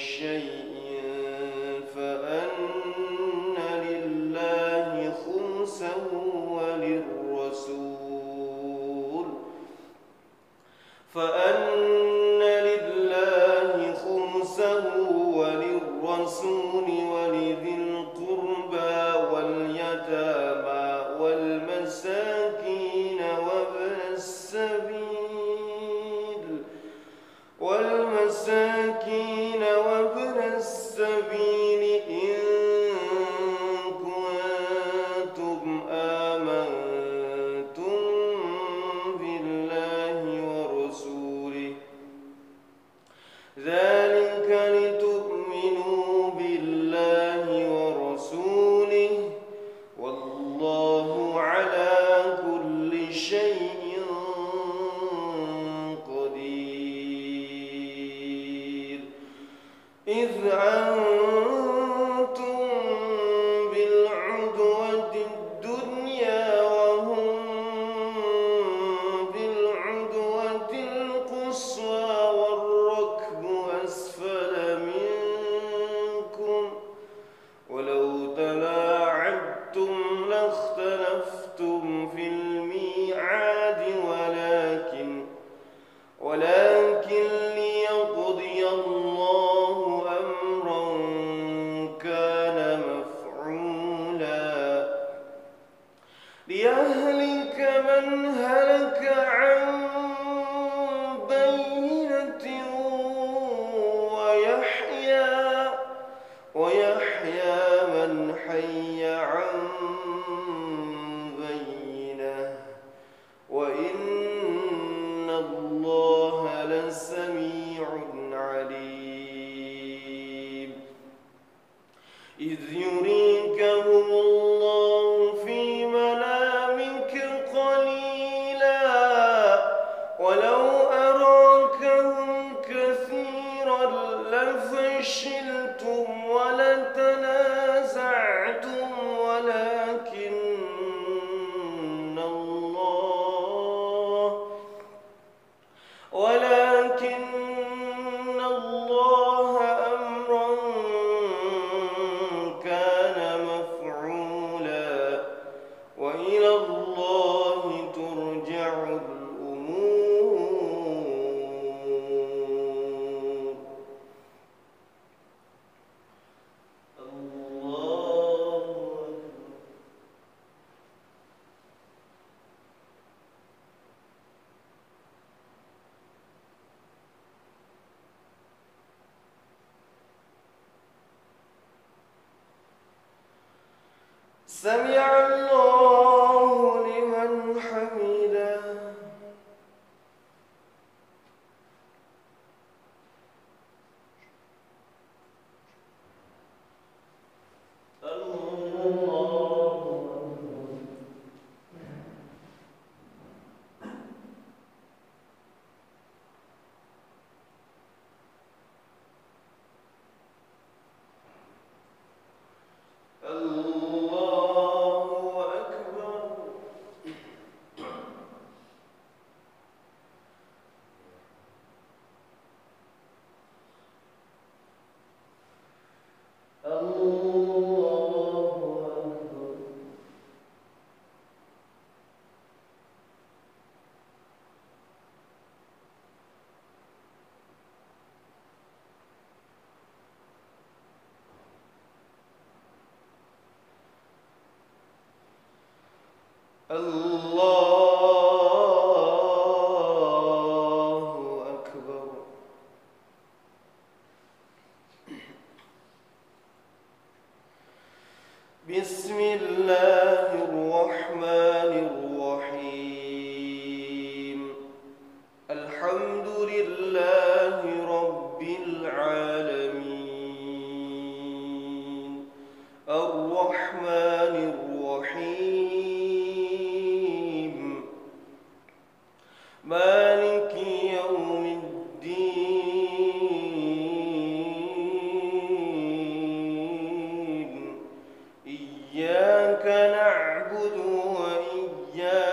شيء all نعبد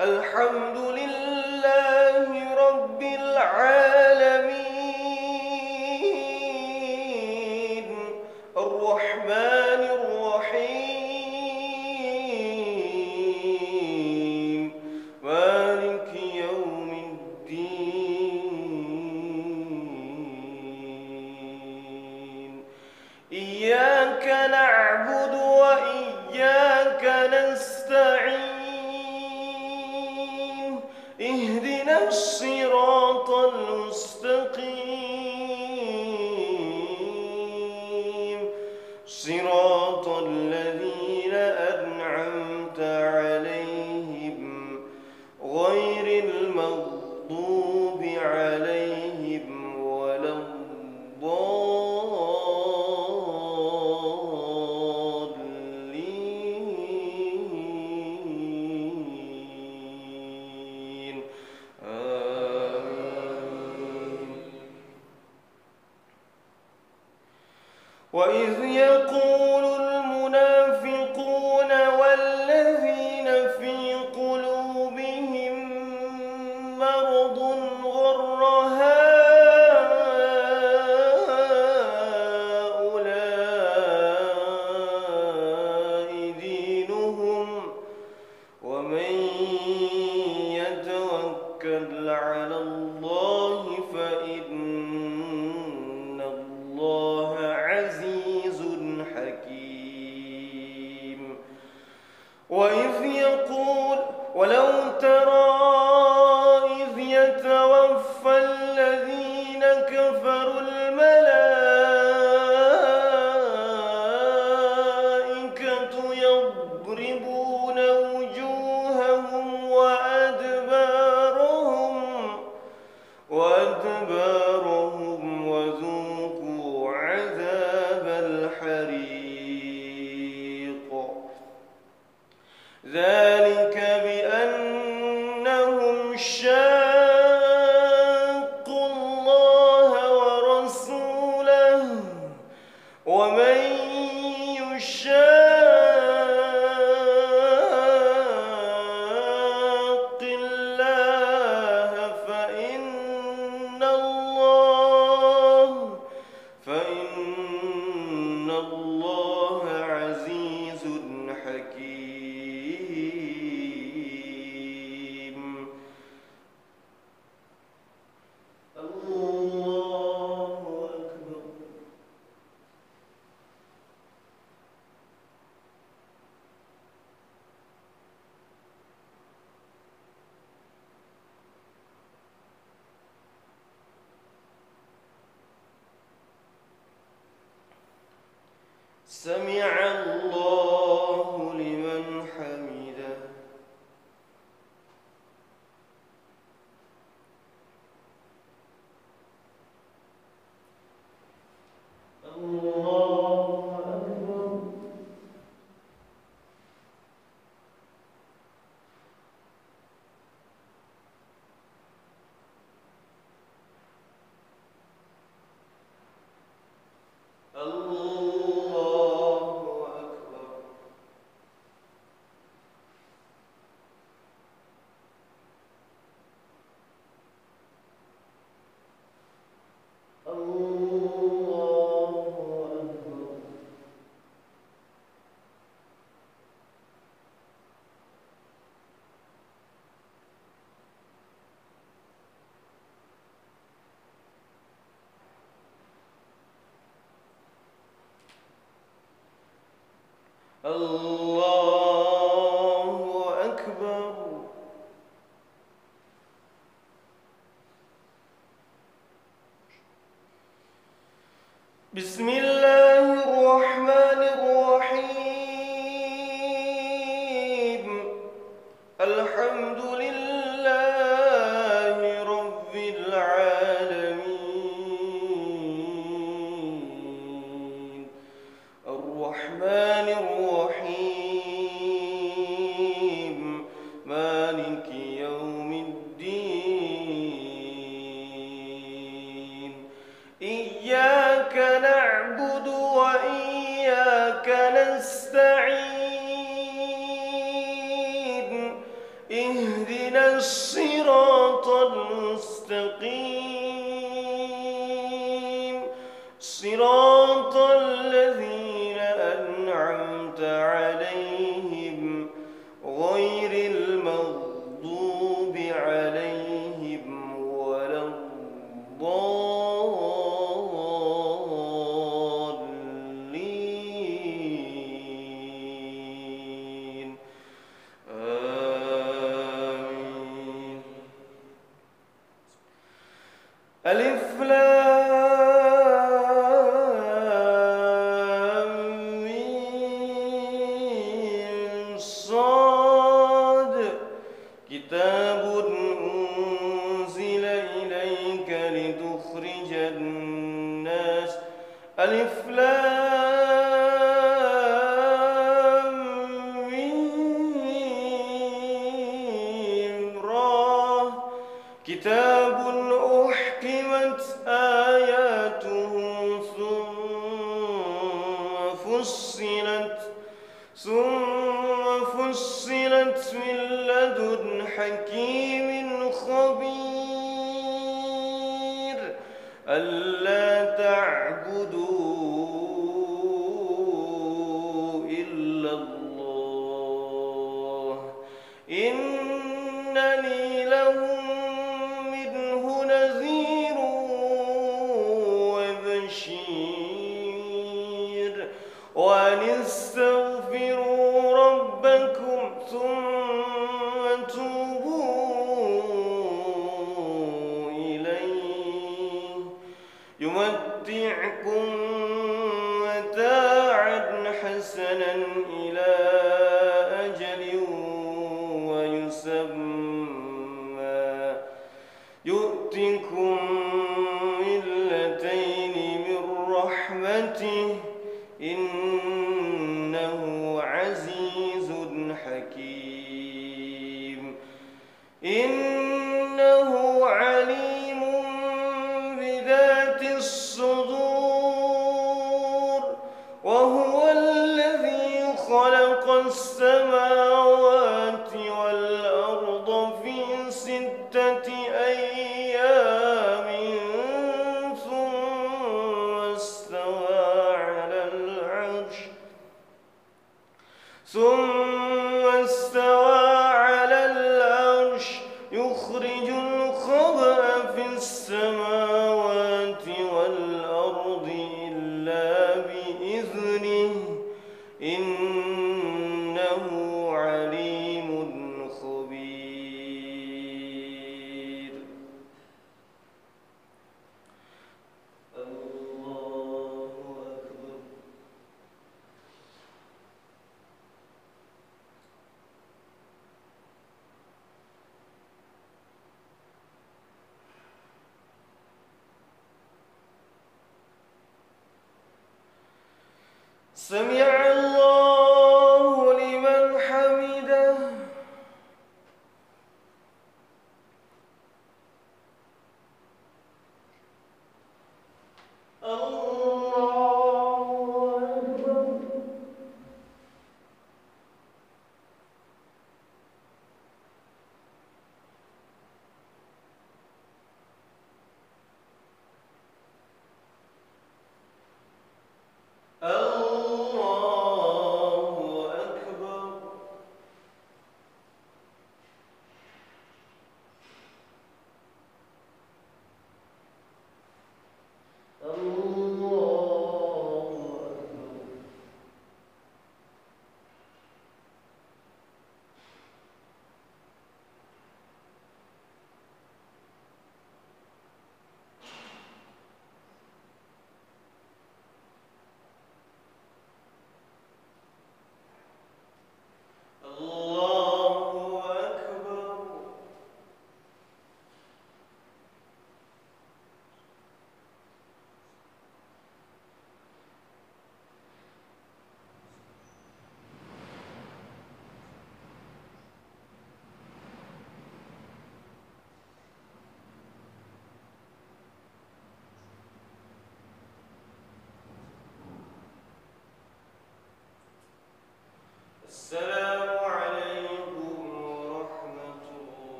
الحمد الله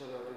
الصلاة جميعا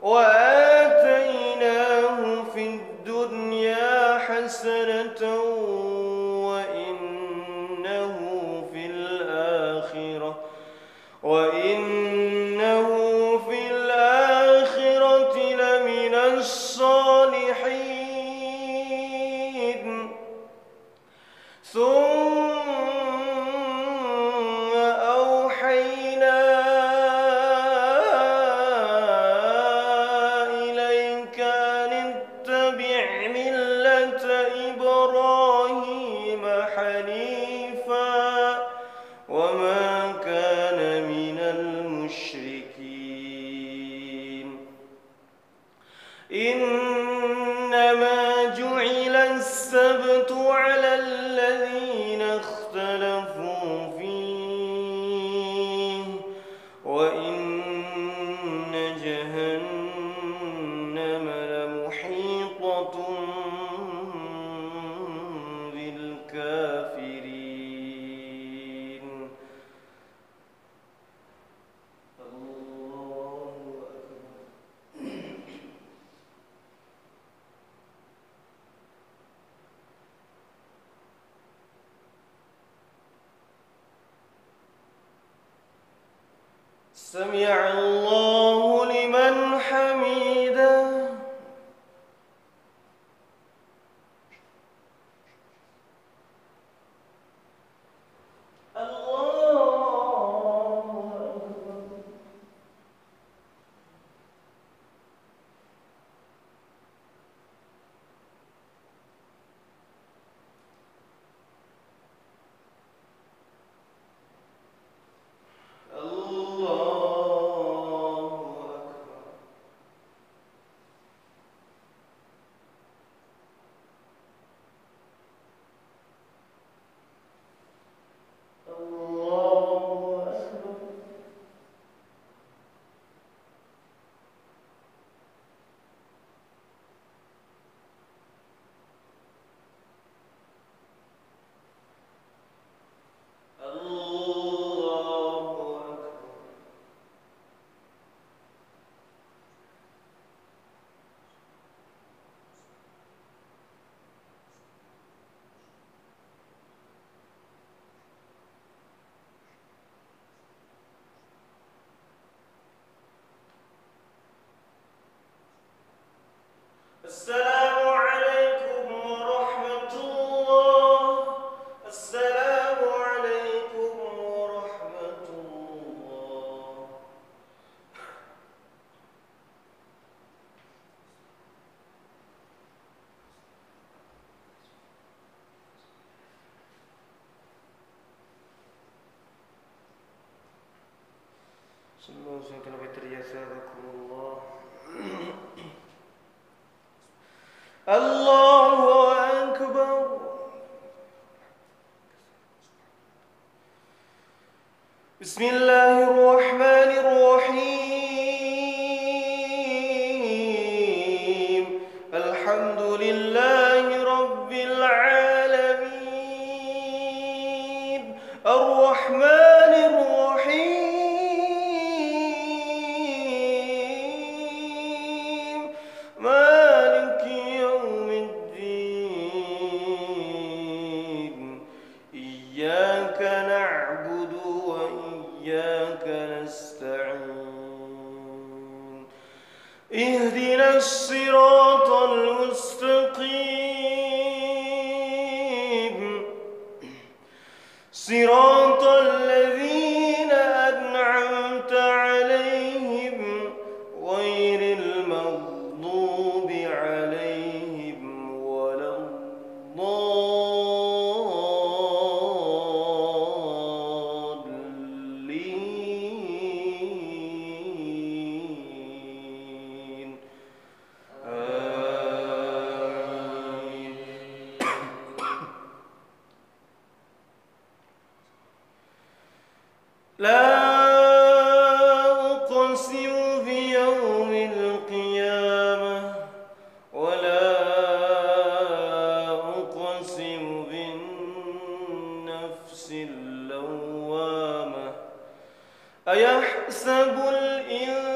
喂, بالنفس اللوامة أيحسب الإنسان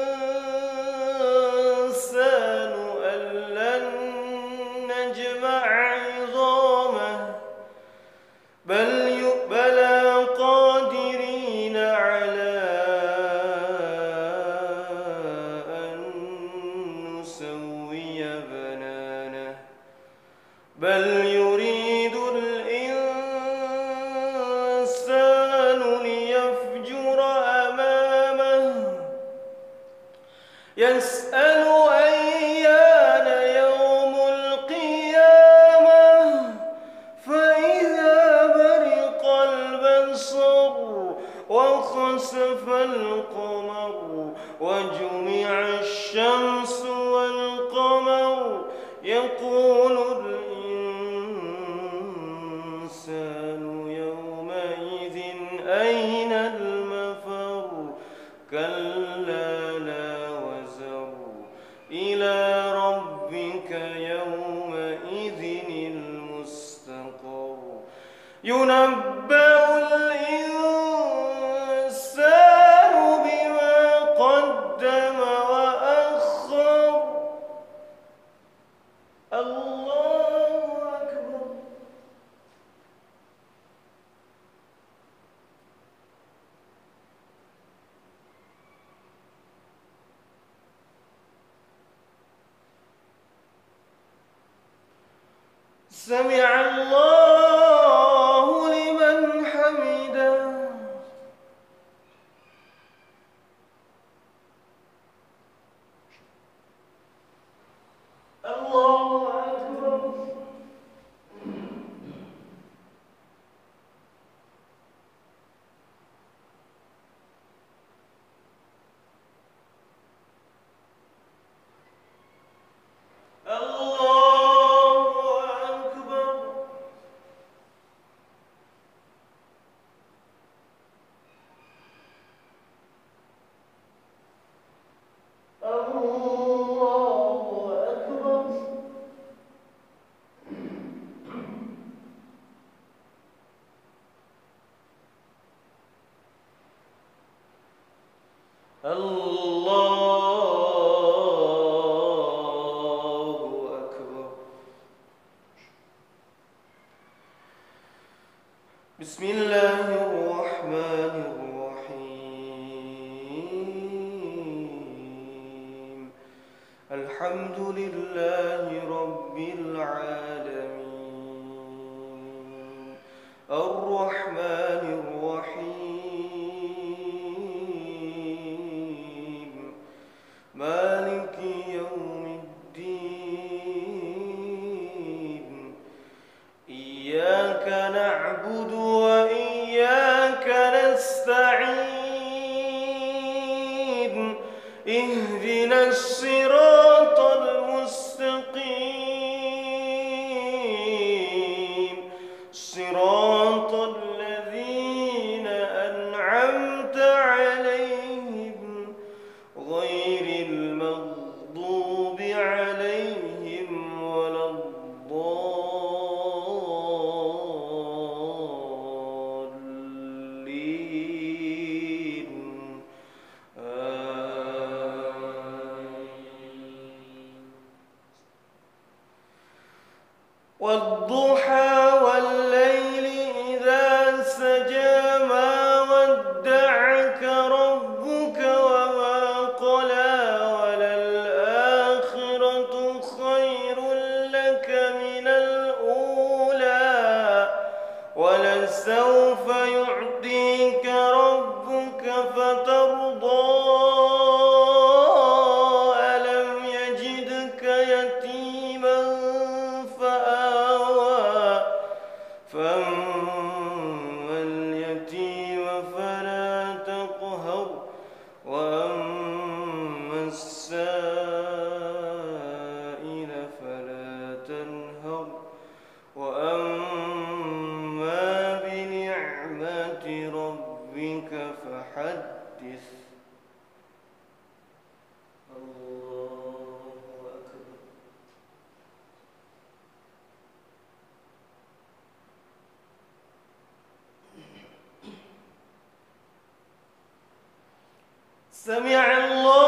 سمع الله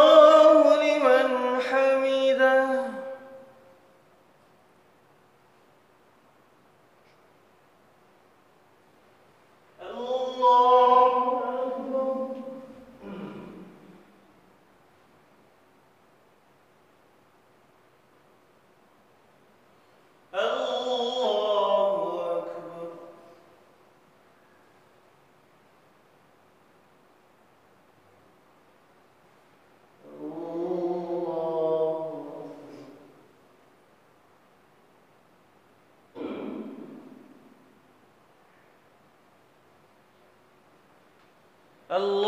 Allah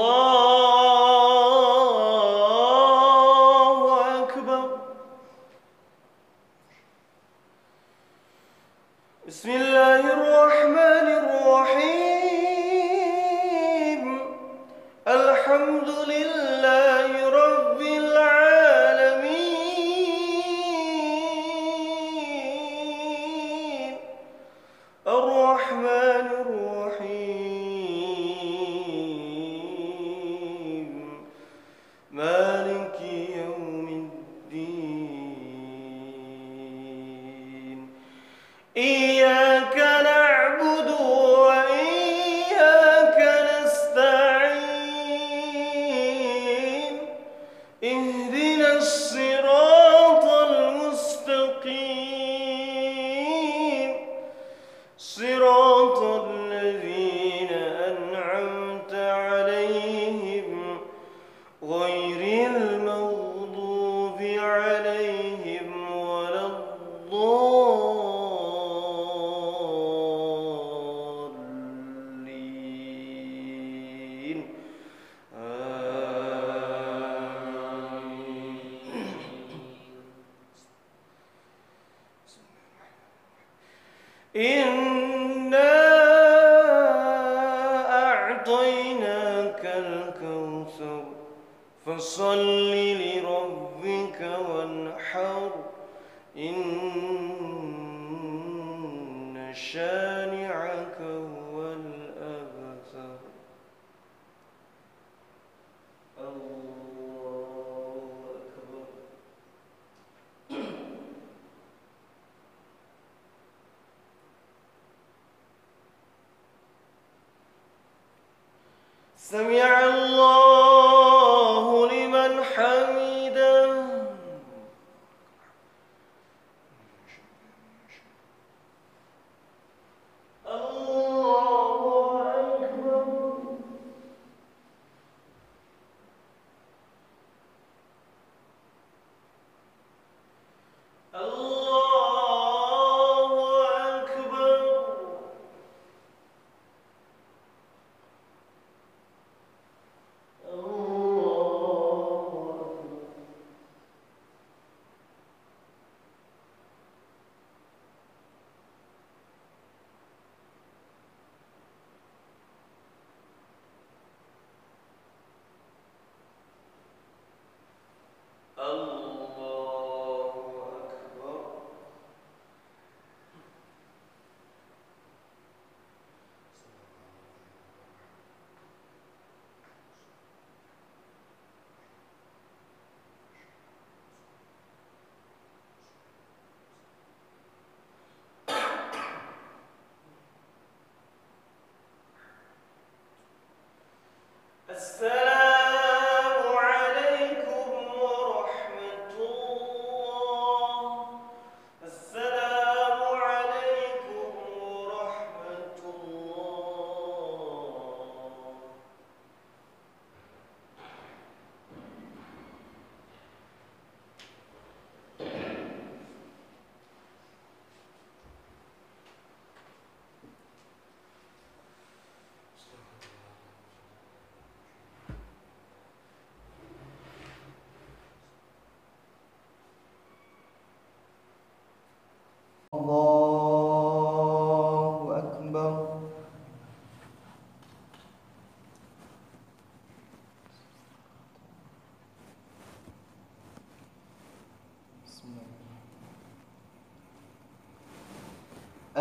أعطيناك الكوثر فصل لربك وانحر. إن شاء سمع الله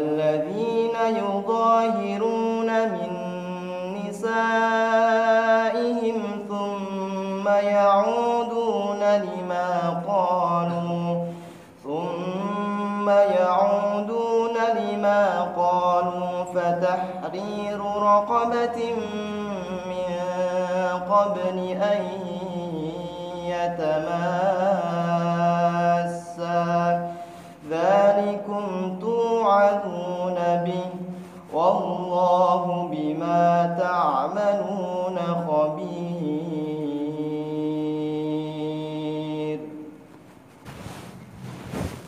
والذين يظاهرون من نسائهم ثم يعودون لما قالوا ثم يعودون لما قالوا فتحرير رقبة من قبل أن يتماسا. تعملون خبير.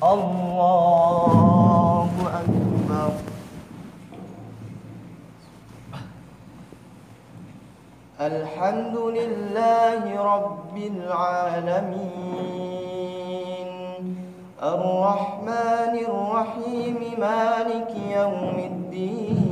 الله أكبر. الحمد لله رب العالمين. الرحمن الرحيم مالك يوم الدين.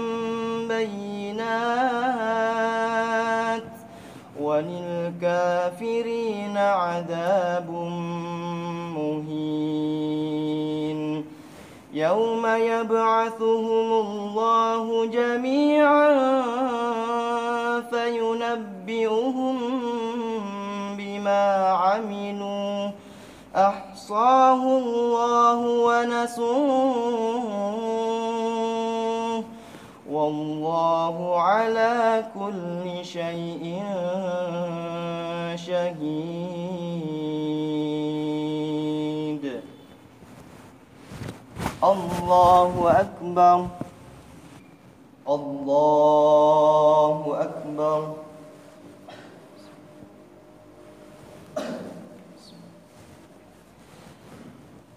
وللكافرين عذاب مهين. يوم يبعثهم الله جميعا فينبئهم بما عملوا. أحصاه الله ونسوه. والله على كل شيء شهيد. الله أكبر. الله أكبر.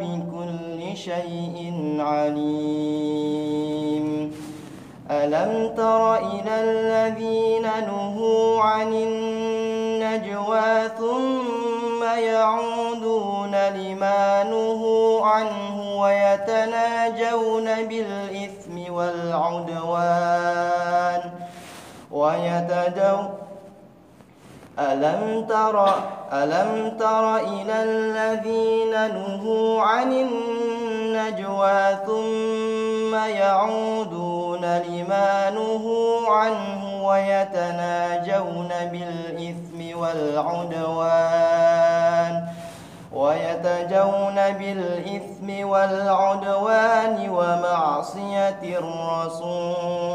بكل شيء عليم. ألم تر إلى الذين نهوا عن النجوى ثم يعودون لما نهوا عنه ويتناجون بالإثم والعدوان ويتجون ألم تر ألم تر إلى الذين نهوا عن النجوى ثم يعودون لما نهوا عنه ويتناجون بالإثم والعدوان ويتجون بالإثم والعدوان ومعصية الرسول.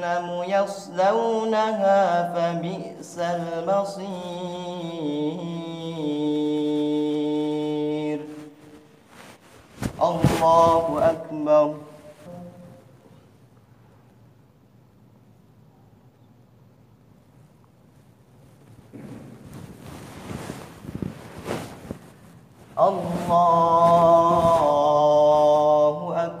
جهنم يصلونها فبئس المصير. الله أكبر. الله أكبر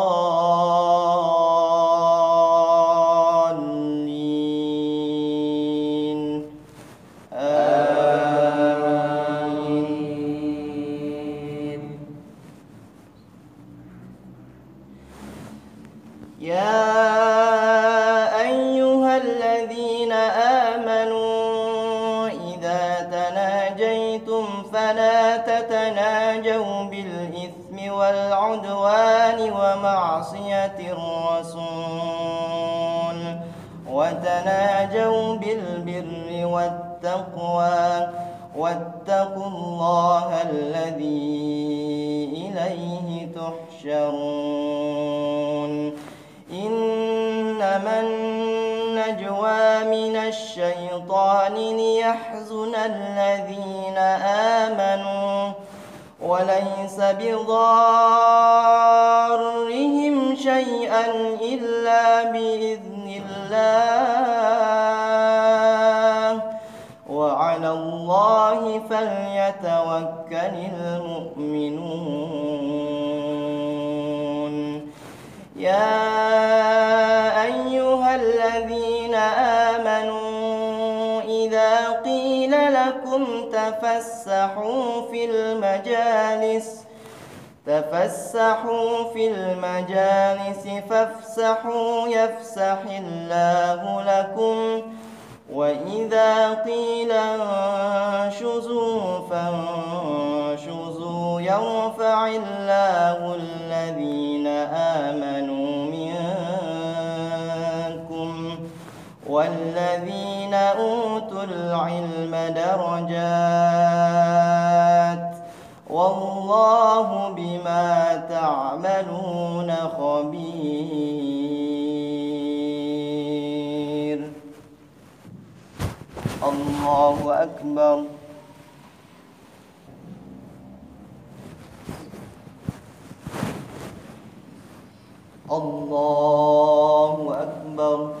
وليس بضارهم شيئا إلا بإذن الله. وعلى الله فليتوكل المؤمنون. يا أيها الذين آمنوا إذا قيل لكم تفسحوا في المجالس تفسحوا في المجالس فافسحوا يفسح الله لكم. وإذا قيل انشزوا فانشزوا يرفع الله الذين العلم درجات. والله بما تعملون خبير. الله أكبر. الله أكبر.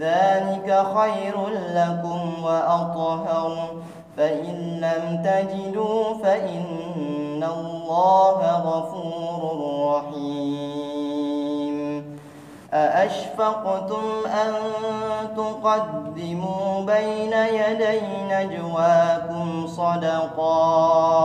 ذلك خير لكم وأطهر. فإن لم تجدوا فإن الله غفور رحيم. أأشفقتم أن تقدموا بين يدي نجواكم صدقات.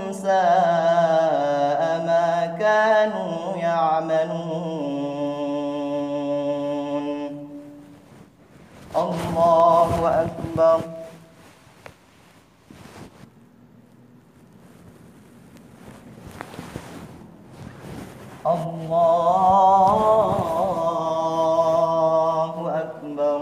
ما كانوا يعملون. الله أكبر. الله أكبر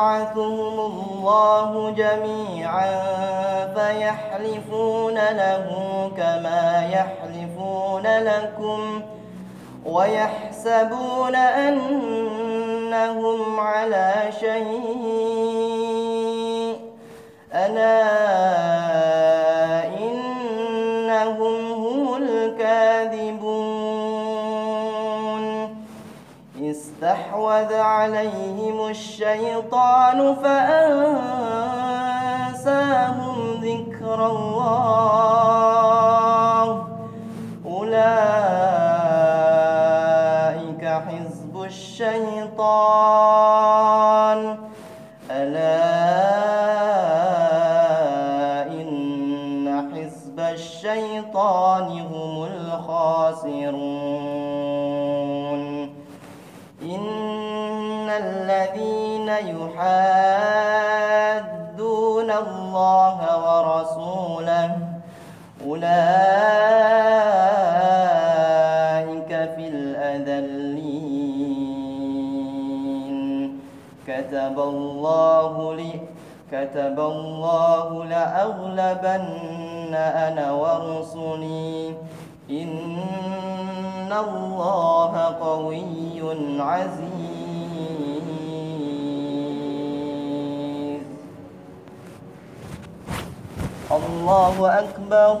يبعثهم الله جميعا فيحلفون له كما يحلفون لكم ويحسبون أنهم على شيء ألا استحوذ عليهم الشيطان فأنساهم ذكر الله. أولئك حزب الشيطان. أولئك في الأذلين. كتب الله لي كتب الله لأغلبن أنا ورسلي. إن الله قوي عزيز. الله أكبر.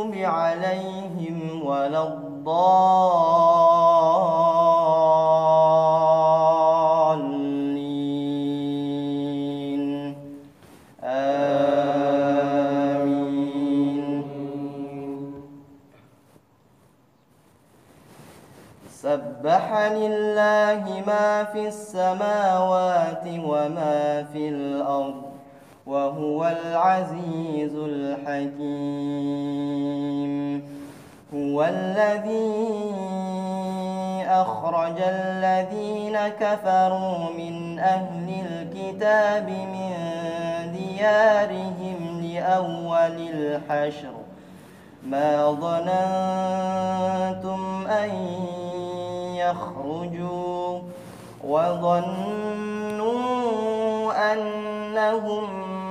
المغضوب عليهم ولا الضالين. آمين. سبح لله ما في السماوات وما في الأرض. وهو العزيز الحكيم. هو الذي أخرج الذين كفروا من أهل الكتاب من ديارهم لأول الحشر. ما ظننتم أن يخرجوا وظنوا أنهم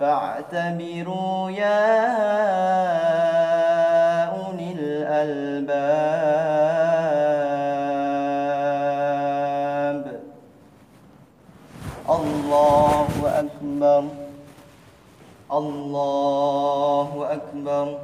فاعتبروا يا أولي الألباب. الله أكبر. الله أكبر.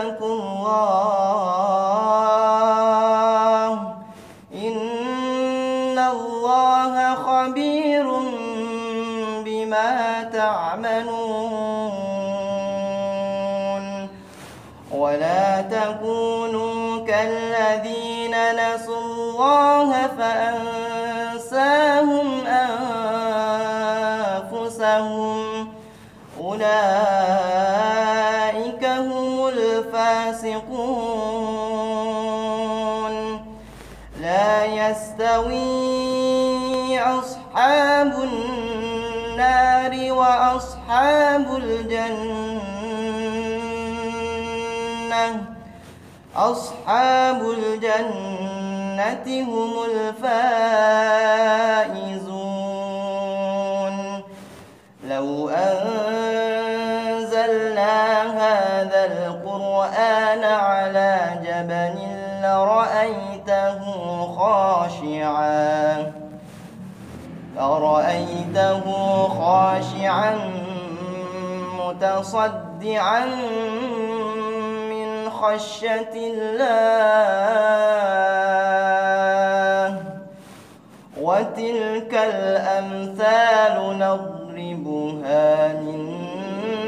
واتقوا الله إن الله خبير بما تعملون ولا تكونوا يستوي أصحاب النار وأصحاب الجنة أصحاب الجنة هم الفائزون. لو أنزلنا هذا القرآن على جبل لرأيته خاشعا؟ لرأيته خاشعا متصدعا من خشية الله؟ وتلك الأمثال نضربها للناس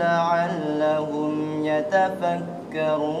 لعلهم يتفكرون.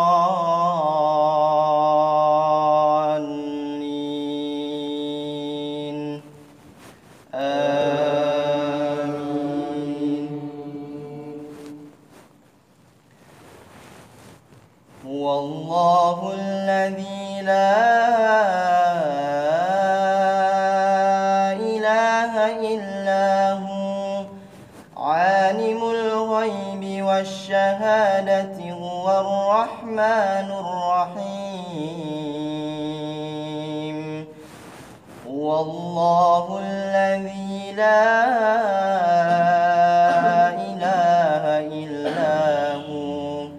الرحمن الرحيم. هو الله الذي لا إله إلا هو.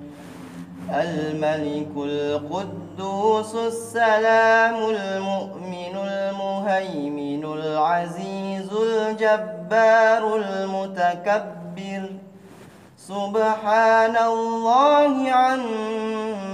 الملك القدوس السلام المؤمن المهيمن العزيز الجبار المتكبر. سبحان الله عما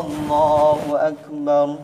الله أكبر.